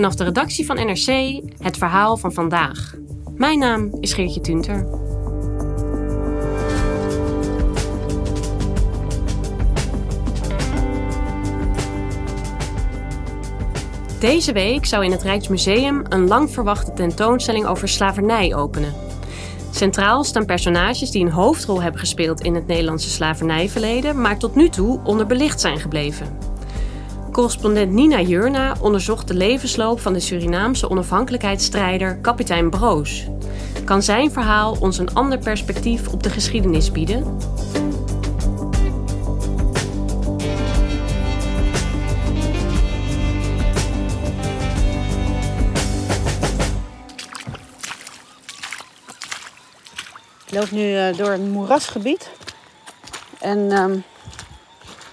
Vanaf de redactie van NRC het verhaal van vandaag. Mijn naam is Geertje Tunter. Deze week zou in het Rijksmuseum een lang verwachte tentoonstelling over slavernij openen. Centraal staan personages die een hoofdrol hebben gespeeld in het Nederlandse slavernijverleden, maar tot nu toe onderbelicht zijn gebleven. Correspondent Nina Jurna onderzocht de levensloop van de Surinaamse onafhankelijkheidsstrijder kapitein Broos. Kan zijn verhaal ons een ander perspectief op de geschiedenis bieden? Ik loop nu uh, door een moerasgebied. En um,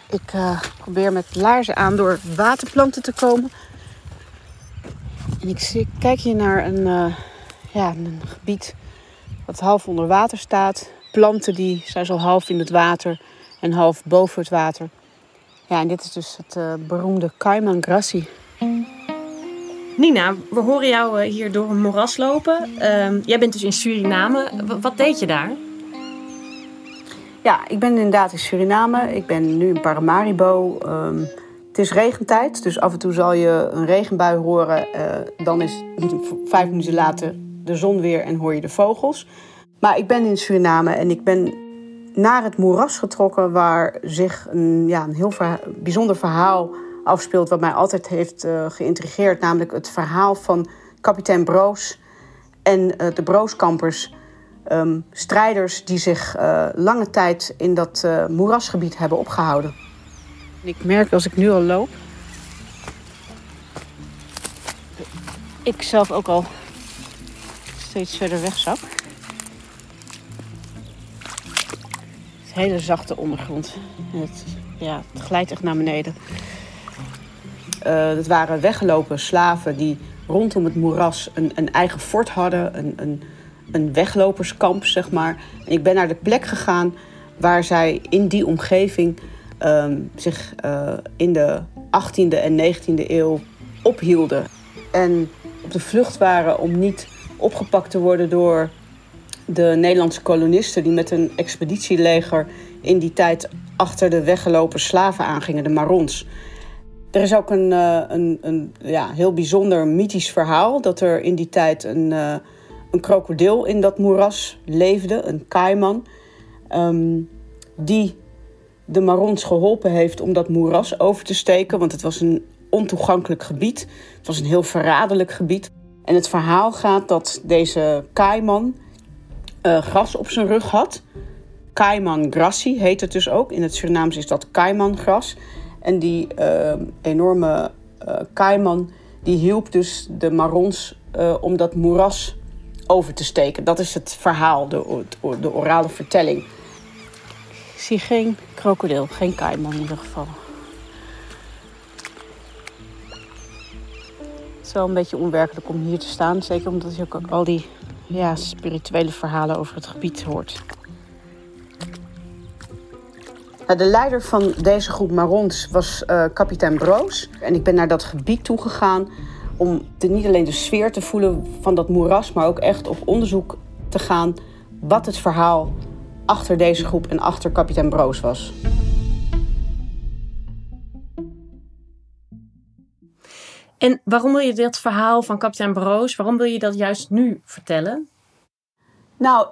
ik uh, probeer met laarzen aan door waterplanten te komen. En ik kijk hier naar een, uh, ja, een gebied dat half onder water staat. Planten die zijn zo half in het water en half boven het water. Ja, en dit is dus het beroemde Cayman grassi. Nina, we horen jou hier door een moeras lopen. Uh, jij bent dus in Suriname. Wat deed je daar? Ja, ik ben inderdaad in Suriname. Ik ben nu in Paramaribo. Um, het is regentijd, dus af en toe zal je een regenbui horen. Uh, dan is vijf minuten later de zon weer en hoor je de vogels. Maar ik ben in Suriname en ik ben naar het moeras getrokken... waar zich een, ja, een heel bijzonder verhaal afspeelt... wat mij altijd heeft uh, geïntrigeerd. Namelijk het verhaal van kapitein Broos en uh, de Brooskampers... Um, strijders die zich uh, lange tijd in dat uh, moerasgebied hebben opgehouden. Ik merk als ik nu al loop, ik zelf ook al steeds verder wegzak. Het is hele zachte ondergrond. Het, ja, het glijdt echt naar beneden. Uh, het waren weggelopen slaven die rondom het moeras een, een eigen fort hadden. Een, een, een wegloperskamp, zeg maar. En ik ben naar de plek gegaan waar zij in die omgeving um, zich uh, in de 18e en 19e eeuw ophielden. En op de vlucht waren om niet opgepakt te worden door de Nederlandse kolonisten die met een expeditieleger in die tijd achter de weggelopen slaven aangingen, de Marons. Er is ook een, uh, een, een ja, heel bijzonder mythisch verhaal dat er in die tijd een. Uh, een krokodil in dat moeras leefde, een kaiman, um, die de Marons geholpen heeft om dat moeras over te steken, want het was een ontoegankelijk gebied. Het was een heel verraderlijk gebied. En het verhaal gaat dat deze kaiman uh, gras op zijn rug had. Kaiman grassi heet het dus ook. In het Surinaams is dat kaimangras. En die uh, enorme uh, kaiman die hielp dus de Marons om dat moeras over te steken. Dat is het verhaal, de, de orale vertelling. Ik zie geen krokodil, geen kaiman in ieder geval. Het is wel een beetje onwerkelijk om hier te staan. Zeker omdat je ook al die ja, spirituele verhalen over het gebied hoort. De leider van deze groep Marons was uh, kapitein Broos. En ik ben naar dat gebied toegegaan om de, niet alleen de sfeer te voelen van dat moeras, maar ook echt op onderzoek te gaan wat het verhaal achter deze groep en achter kapitein Broos was. En waarom wil je dat verhaal van kapitein Broos, waarom wil je dat juist nu vertellen? Nou,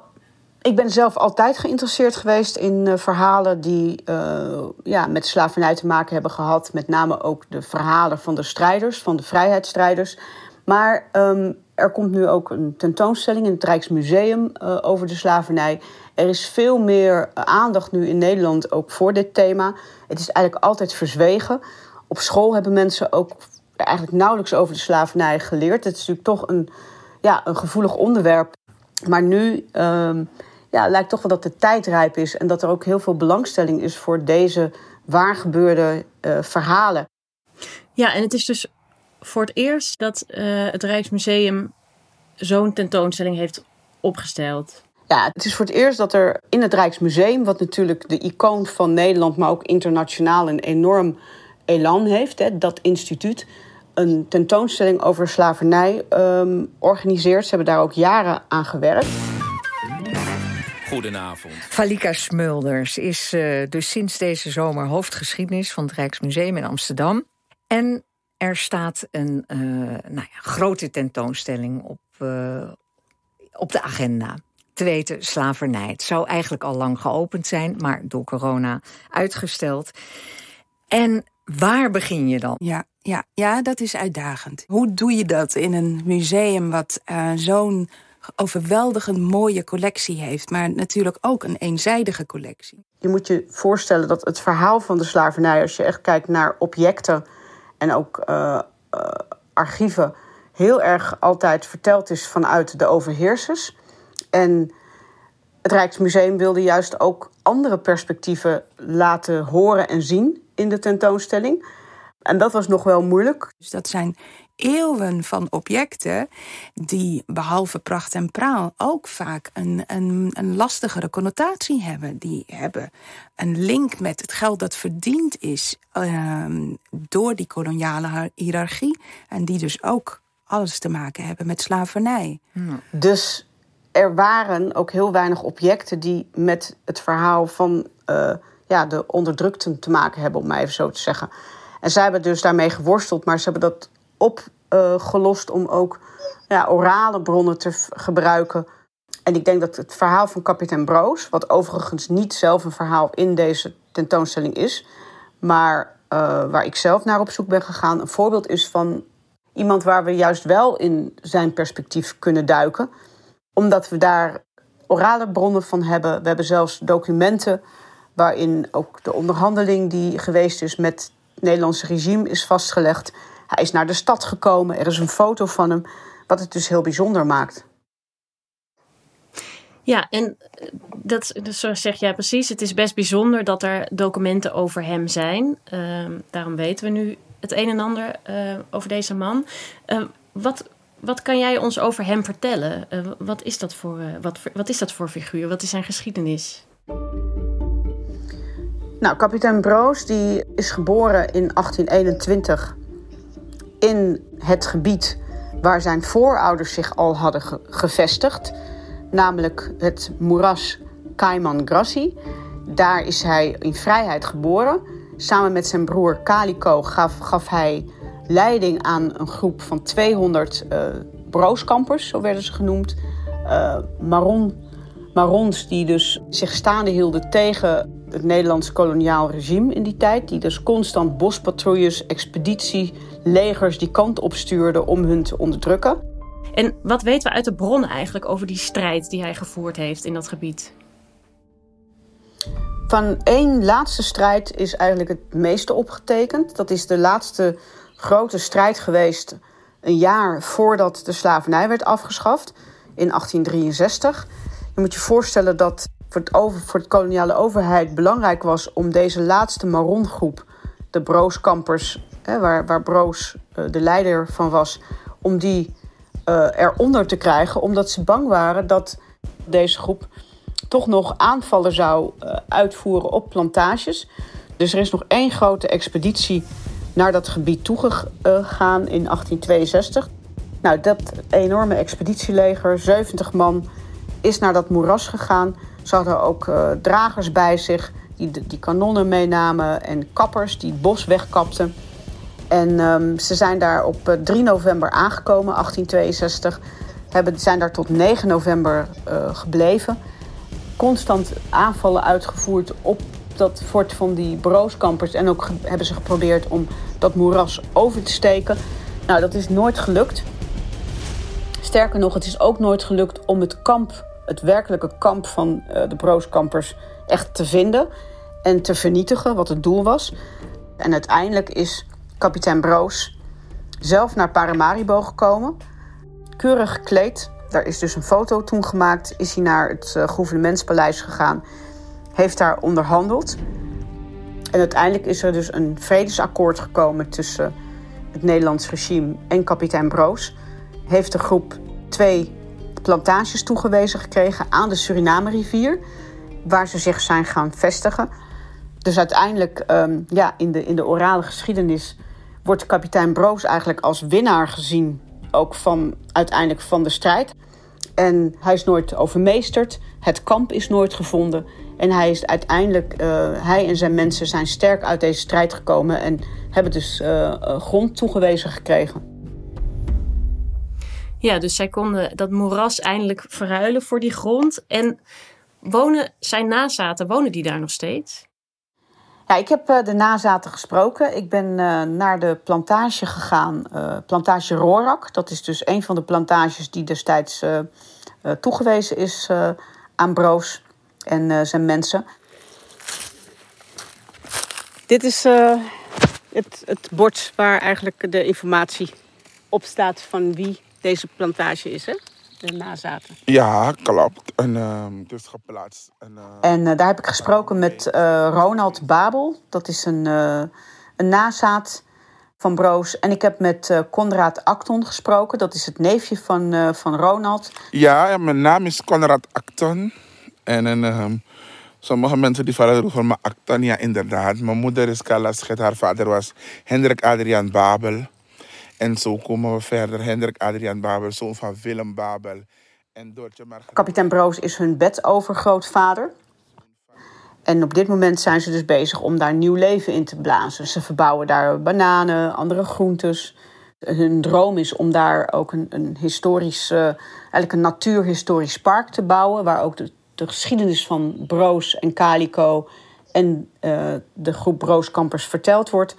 ik ben zelf altijd geïnteresseerd geweest in uh, verhalen die uh, ja, met slavernij te maken hebben gehad. Met name ook de verhalen van de strijders, van de vrijheidsstrijders. Maar um, er komt nu ook een tentoonstelling in het Rijksmuseum uh, over de slavernij. Er is veel meer aandacht nu in Nederland ook voor dit thema. Het is eigenlijk altijd verzwegen. Op school hebben mensen ook eigenlijk nauwelijks over de slavernij geleerd. Het is natuurlijk toch een, ja, een gevoelig onderwerp. Maar nu um, ja, lijkt toch wel dat de tijd rijp is en dat er ook heel veel belangstelling is voor deze waargebeurde uh, verhalen. Ja, en het is dus voor het eerst dat uh, het Rijksmuseum zo'n tentoonstelling heeft opgesteld. Ja, het is voor het eerst dat er in het Rijksmuseum, wat natuurlijk de icoon van Nederland, maar ook internationaal een enorm elan heeft, hè, dat instituut, een tentoonstelling over slavernij um, organiseert. Ze hebben daar ook jaren aan gewerkt. Goedenavond. Valika Smulders is uh, dus sinds deze zomer hoofdgeschiedenis van het Rijksmuseum in Amsterdam. En er staat een uh, nou ja, grote tentoonstelling op, uh, op de agenda. Te weten slavernij. Het zou eigenlijk al lang geopend zijn, maar door corona uitgesteld. En waar begin je dan? Ja, ja, ja, dat is uitdagend. Hoe doe je dat in een museum wat uh, zo'n overweldigend mooie collectie heeft, maar natuurlijk ook een eenzijdige collectie? Je moet je voorstellen dat het verhaal van de slavernij, als je echt kijkt naar objecten en ook uh, uh, archieven, heel erg altijd verteld is vanuit de overheersers. En het Rijksmuseum wilde juist ook andere perspectieven laten horen en zien in de tentoonstelling. En dat was nog wel moeilijk. Dus dat zijn eeuwen van objecten die behalve pracht en praal ook vaak een, een, een lastigere connotatie hebben. Die hebben een link met het geld dat verdiend is uh, door die koloniale hiërarchie. En die dus ook alles te maken hebben met slavernij. Dus er waren ook heel weinig objecten die met het verhaal van uh, ja, de onderdrukten te maken hebben, om maar even zo te zeggen. En zij hebben dus daarmee geworsteld, maar ze hebben dat opgelost uh, om ook ja, orale bronnen te gebruiken. En ik denk dat het verhaal van kapitein Broos, wat overigens niet zelf een verhaal in deze tentoonstelling is, maar uh, waar ik zelf naar op zoek ben gegaan, een voorbeeld is van iemand waar we juist wel in zijn perspectief kunnen duiken, omdat we daar orale bronnen van hebben. We hebben zelfs documenten waarin ook de onderhandeling die geweest is met het Nederlandse regime is vastgelegd. Hij is naar de stad gekomen, er is een foto van hem, wat het dus heel bijzonder maakt. Ja, en dat, dus zoals zeg jij precies, het is best bijzonder dat er documenten over hem zijn. Uh, daarom weten we nu het een en ander uh, over deze man. Uh, wat, wat kan jij ons over hem vertellen? Wat, is dat voor, wat, wat is dat voor figuur? Wat is zijn geschiedenis? Nou, kapitein Broos die is geboren in 1821 in het gebied waar zijn voorouders zich al hadden ge gevestigd, namelijk het moeras Cayman Grassi. Daar is hij in vrijheid geboren. Samen met zijn broer Calico gaf, gaf hij leiding aan een groep van 200 uh, brooskampers, zo werden ze genoemd. Maron, Marons die dus zich staande hielden tegen het Nederlandse koloniaal regime in die tijd. Die dus constant bospatrouilles, expeditie, legers die kant op stuurden om hun te onderdrukken. En wat weten we uit de bronnen eigenlijk over die strijd die hij gevoerd heeft in dat gebied? Van één laatste strijd is eigenlijk het meeste opgetekend. Dat is de laatste grote strijd geweest een jaar voordat de slavernij werd afgeschaft in 1863. Je moet je voorstellen dat voor het, over, voor het koloniale overheid belangrijk was om deze laatste Marongroep, de Brooskampers, waar, waar Broos uh, de leider van was, om die uh, eronder te krijgen, omdat ze bang waren dat deze groep toch nog aanvallen zou uh, uitvoeren op plantages. Dus er is nog één grote expeditie naar dat gebied toegegaan in 1862. Nou, dat enorme expeditieleger, 70 man, is naar dat moeras gegaan. Ze hadden ook dragers bij zich die die kanonnen meenamen en kappers die het bos wegkapten. En ehm, ze zijn daar op 3 november aangekomen, 1862. Hebben, zijn daar tot 9 november gebleven. Constant aanvallen uitgevoerd op dat fort van die brooskampers. En ook hebben ze geprobeerd om dat moeras over te steken. Nou, dat is nooit gelukt. Sterker nog, het is ook nooit gelukt om het kamp, het werkelijke kamp van uh, de brooskampers, echt te vinden en te vernietigen, wat het doel was. En uiteindelijk is kapitein Broos zelf naar Paramaribo gekomen, keurig gekleed. Daar is dus een foto toen gemaakt. Is hij naar het uh, gouvernementspaleis gegaan heeft daar onderhandeld. En uiteindelijk is er dus een vredesakkoord gekomen tussen het Nederlands regime en kapitein Broos. Heeft de groep twee plantages toegewezen gekregen aan de Suriname-rivier, waar ze zich zijn gaan vestigen. Dus uiteindelijk, um, ja, in de, in de orale geschiedenis, wordt kapitein Broos eigenlijk als winnaar gezien, ook van, uiteindelijk van de strijd. En hij is nooit overmeesterd, het kamp is nooit gevonden. En hij is uiteindelijk, uh, hij en zijn mensen zijn sterk uit deze strijd gekomen en hebben dus uh, grond toegewezen gekregen. Ja, dus zij konden dat moeras eindelijk verruilen voor die grond. En wonen zijn nazaten, wonen die daar nog steeds? Ja, ik heb de nazaten gesproken. Ik ben naar de plantage gegaan, plantage Rorak. Dat is dus een van de plantages die destijds toegewezen is aan Broos en zijn mensen. Dit is het, het bord waar eigenlijk de informatie op staat van wie deze plantage is, hè? De nazaten. Ja, klopt. En uh, het is geplaatst. En, uh, en daar heb ik gesproken met Ronald Babel. Dat is een, een nazaat van Broos. En ik heb met Conrad Acton gesproken. Dat is het neefje van, van Ronald. Ja, mijn naam is Conrad Acton. En, en um, sommige mensen die vallen van mijn Actania inderdaad. Mijn moeder is Carla Schet, haar vader was Hendrik Adriaan Babel. En zo komen we verder. Hendrik Adriaan Babel, zoon van Willem Babel. En Doortje Margriet... Kapitein Broos is hun bedovergrootvader. En op dit moment zijn ze dus bezig om daar nieuw leven in te blazen. Ze verbouwen daar bananen, andere groentes. Hun droom is om daar ook een, een historisch, uh, eigenlijk een natuurhistorisch park te bouwen, waar ook de de geschiedenis van Broos en Calico en uh, de groep Brooskampers verteld wordt.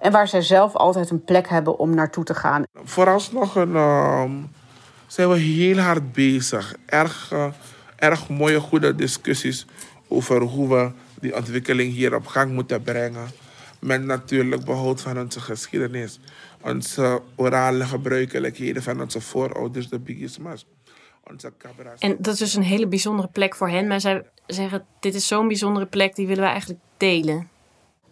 En waar zij zelf altijd een plek hebben om naartoe te gaan. Vooralsnog een, uh, zijn we heel hard bezig. Erg, uh, erg mooie, goede discussies over hoe we die ontwikkeling hier op gang moeten brengen. Met natuurlijk behoud van onze geschiedenis. Onze orale gebruikelijkheden van onze voorouders, de bigismas. En dat is dus een hele bijzondere plek voor hen. Maar zij zeggen, dit is zo'n bijzondere plek, die willen we eigenlijk delen.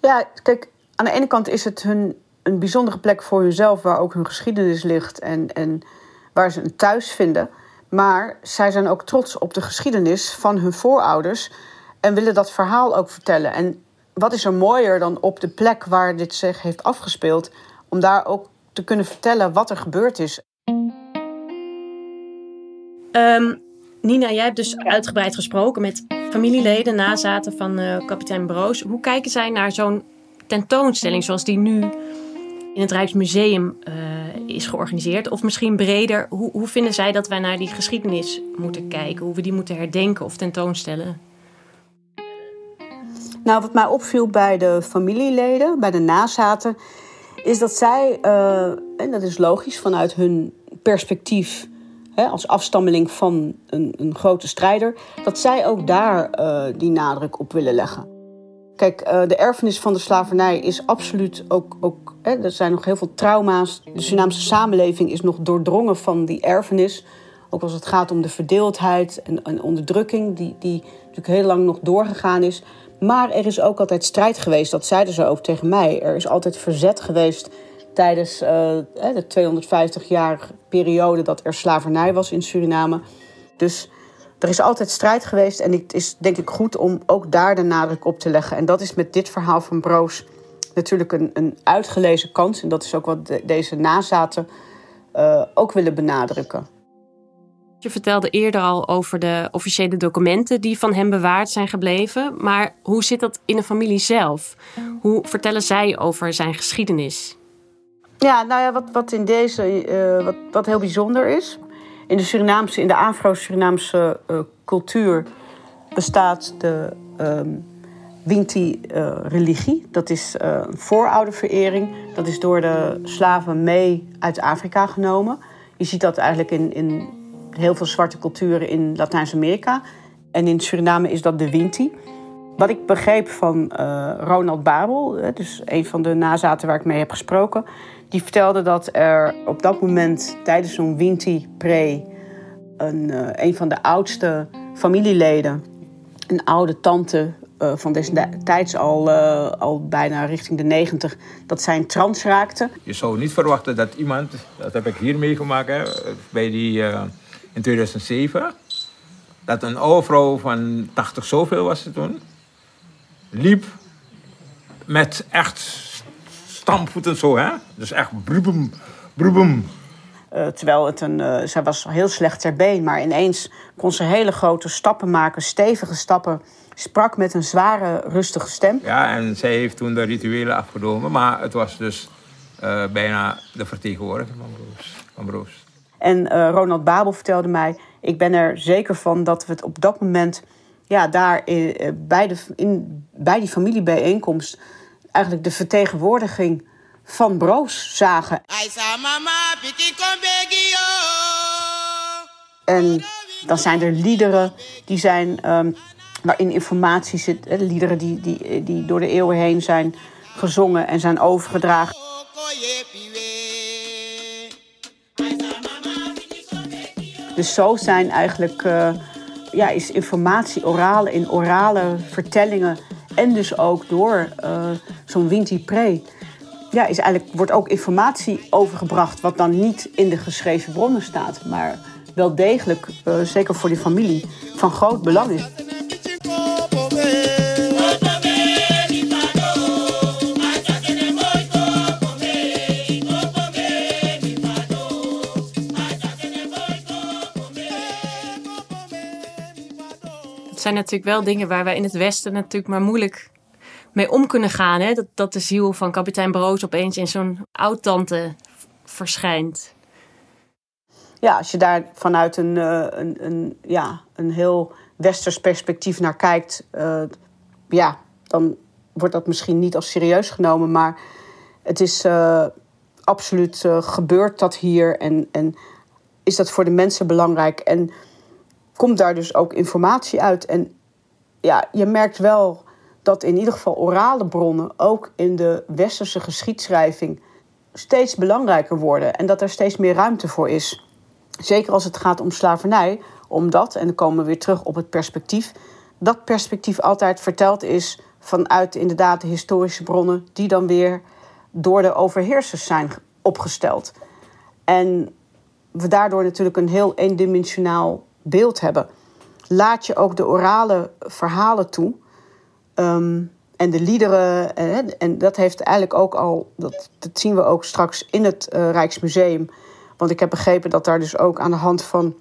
Ja, kijk, aan de ene kant is het hun een bijzondere plek voor hunzelf... waar ook hun geschiedenis ligt en, en waar ze een thuis vinden. Maar zij zijn ook trots op de geschiedenis van hun voorouders... en willen dat verhaal ook vertellen. En wat is er mooier dan op de plek waar dit zich heeft afgespeeld... om daar ook te kunnen vertellen wat er gebeurd is... Um, Nina, jij hebt dus uitgebreid gesproken met familieleden, nazaten van uh, kapitein Broos. Hoe kijken zij naar zo'n tentoonstelling zoals die nu in het Rijksmuseum uh, is georganiseerd? Of misschien breder, hoe, hoe vinden zij dat wij naar die geschiedenis moeten kijken? Hoe we die moeten herdenken of tentoonstellen? Nou, wat mij opviel bij de familieleden, bij de nazaten, is dat zij, uh, en dat is logisch vanuit hun perspectief als afstammeling van een, een, grote strijder, dat zij ook daar uh, die nadruk op willen leggen. Kijk, uh, de erfenis van de slavernij is absoluut ook. ook hè, er zijn nog heel veel trauma's. De Surinaamse samenleving is nog doordrongen van die erfenis. Ook als het gaat om de verdeeldheid en, onderdrukking, die, die natuurlijk heel lang nog doorgegaan is. Maar er is ook altijd strijd geweest, dat zeiden ze ook tegen mij. Er is altijd verzet geweest tijdens uh, de 250-jarige periode dat er slavernij was in Suriname. Dus er is altijd strijd geweest en het is denk ik goed om ook daar de nadruk op te leggen. En dat is met dit verhaal van Broos natuurlijk een, een uitgelezen kans. En dat is ook wat deze nazaten uh, ook willen benadrukken. Je vertelde eerder al over de officiële documenten die van hem bewaard zijn gebleven. Maar hoe zit dat in de familie zelf? Hoe vertellen zij over zijn geschiedenis? Ja, nou ja, wat, wat in deze, eh, wat, wat heel bijzonder is. In de Surinaamse, in de Afro-Surinaamse uh, cultuur bestaat de um, Winti-religie. dat is een voorouderverering. Dat is door de slaven mee uit Afrika genomen. Je ziet dat eigenlijk in, in heel veel zwarte culturen in Latijns-Amerika. En in Suriname is dat de Winti. Wat ik begreep van uh, Ronald Babel, dus een van de nazaten waar ik mee heb gesproken, die vertelde dat er op dat moment tijdens zo'n Winti-pre een, uh, een van de oudste familieleden, een oude tante uh, van destijds al, al bijna richting de 90, dat zij trans raakte. Je zou niet verwachten dat iemand, dat heb ik hier meegemaakt bij die, in 2007, dat een oude vrouw van 80 zoveel was ze toen liep met echt stampvoeten zo, hè? Dus echt broebem. Uh, terwijl het een, uh, zij was heel slecht ter been, maar ineens kon ze hele grote stappen maken, stevige stappen. Sprak met een zware, rustige stem. Ja, en zij heeft toen de rituelen afgenomen, maar het was dus uh, bijna de vertegenwoordiger van Broos. Van Broos. En Ronald Babel vertelde mij: Ik ben er zeker van dat we het op dat moment ja, daar eh, bij, de, in, bij die familiebijeenkomst eigenlijk de vertegenwoordiging van Broos zagen. En dan zijn er liederen die zijn, um, waarin informatie zit. Eh, liederen die, die, die door de eeuwen heen zijn gezongen en zijn overgedragen. Dus zo zijn eigenlijk uh, ja, is informatie orale in orale vertellingen en dus ook door uh, zo'n Winti Pre. Ja, is eigenlijk, wordt ook informatie overgebracht wat dan niet in de geschreven bronnen staat, maar wel degelijk, uh, zeker voor die familie, van groot belang is. Zijn natuurlijk wel dingen waar wij in het Westen natuurlijk maar moeilijk mee om kunnen gaan. Hè? Dat, dat de ziel van kapitein Broos opeens in zo'n oud-tante verschijnt. Ja, als je daar vanuit een, uh, een, een, ja, een heel westers perspectief naar kijkt, uh, ja, dan wordt dat misschien niet als serieus genomen. Maar het is uh, absoluut gebeurd dat hier en, en is dat voor de mensen belangrijk. En komt daar dus ook informatie uit. En ja, je merkt wel dat in ieder geval orale bronnen ook in de westerse geschiedschrijving steeds belangrijker worden en dat er steeds meer ruimte voor is. Zeker als het gaat om slavernij, omdat, en dan komen we weer terug op het perspectief, dat perspectief altijd verteld is vanuit inderdaad de historische bronnen, die dan weer door de overheersers zijn opgesteld. En we daardoor natuurlijk een heel eendimensionaal beeld hebben. Laat je ook de orale verhalen toe. Ehm, en de liederen. En, en, dat heeft eigenlijk ook al. Dat, dat zien we ook straks in het uh, Rijksmuseum. Want ik heb begrepen dat daar dus ook aan de hand van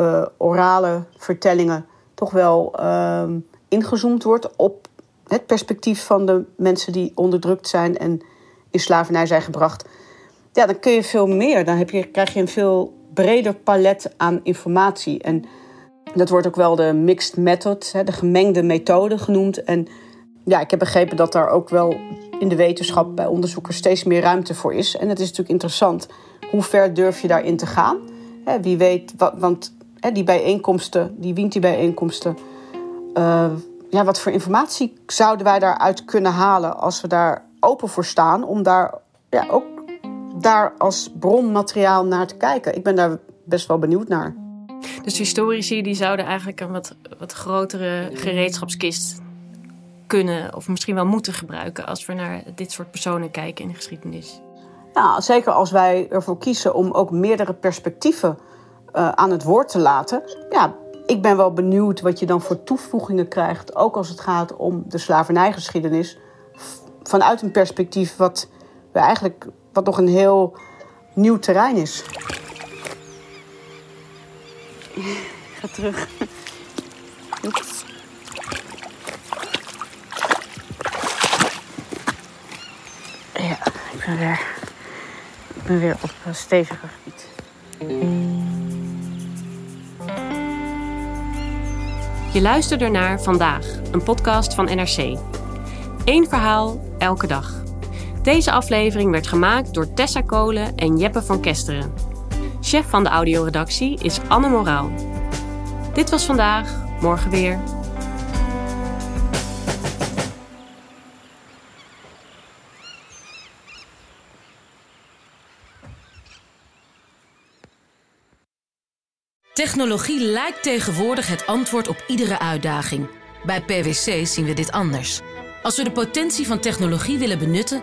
uh, orale vertellingen. toch wel uh, ingezoomd wordt op het perspectief van de mensen die onderdrukt zijn en in slavernij zijn gebracht. Ja, dan kun je veel meer. Dan heb je, krijg je een veel breder palet aan informatie. En dat wordt ook wel de mixed method, de gemengde methode genoemd. En ja, ik heb begrepen dat daar ook wel in de wetenschap bij onderzoekers steeds meer ruimte voor is. En het is natuurlijk interessant. Hoe ver durf je daarin te gaan? Wie weet, want die bijeenkomsten, die Winti-bijeenkomsten... Uh, ja, wat voor informatie zouden wij daaruit kunnen halen als we daar open voor staan om daar ja, ook daar als bronmateriaal naar te kijken. Ik ben daar best wel benieuwd naar. Dus historici die zouden eigenlijk een wat, wat grotere gereedschapskist kunnen of misschien wel moeten gebruiken als we naar dit soort personen kijken in de geschiedenis. Ja, zeker als wij ervoor kiezen om ook meerdere perspectieven uh, aan het woord te laten. Ja, ik ben wel benieuwd wat je dan voor toevoegingen krijgt, ook als het gaat om de slavernijgeschiedenis, vanuit een perspectief wat we eigenlijk wat nog een heel nieuw terrein is. Ik ga terug. Oeps. Ja, ik ben weer. ben weer op uh, steviger gebied. Je luistert ernaar Vandaag, een podcast van NRC. Eén verhaal, elke dag. Deze aflevering werd gemaakt door Tessa Kolen en Jeppe van Kesteren. Chef van de audioredactie is Anne Moraal. Dit was vandaag, morgen weer. Technologie lijkt tegenwoordig het antwoord op iedere uitdaging. Bij PwC zien we dit anders. Als we de potentie van technologie willen benutten,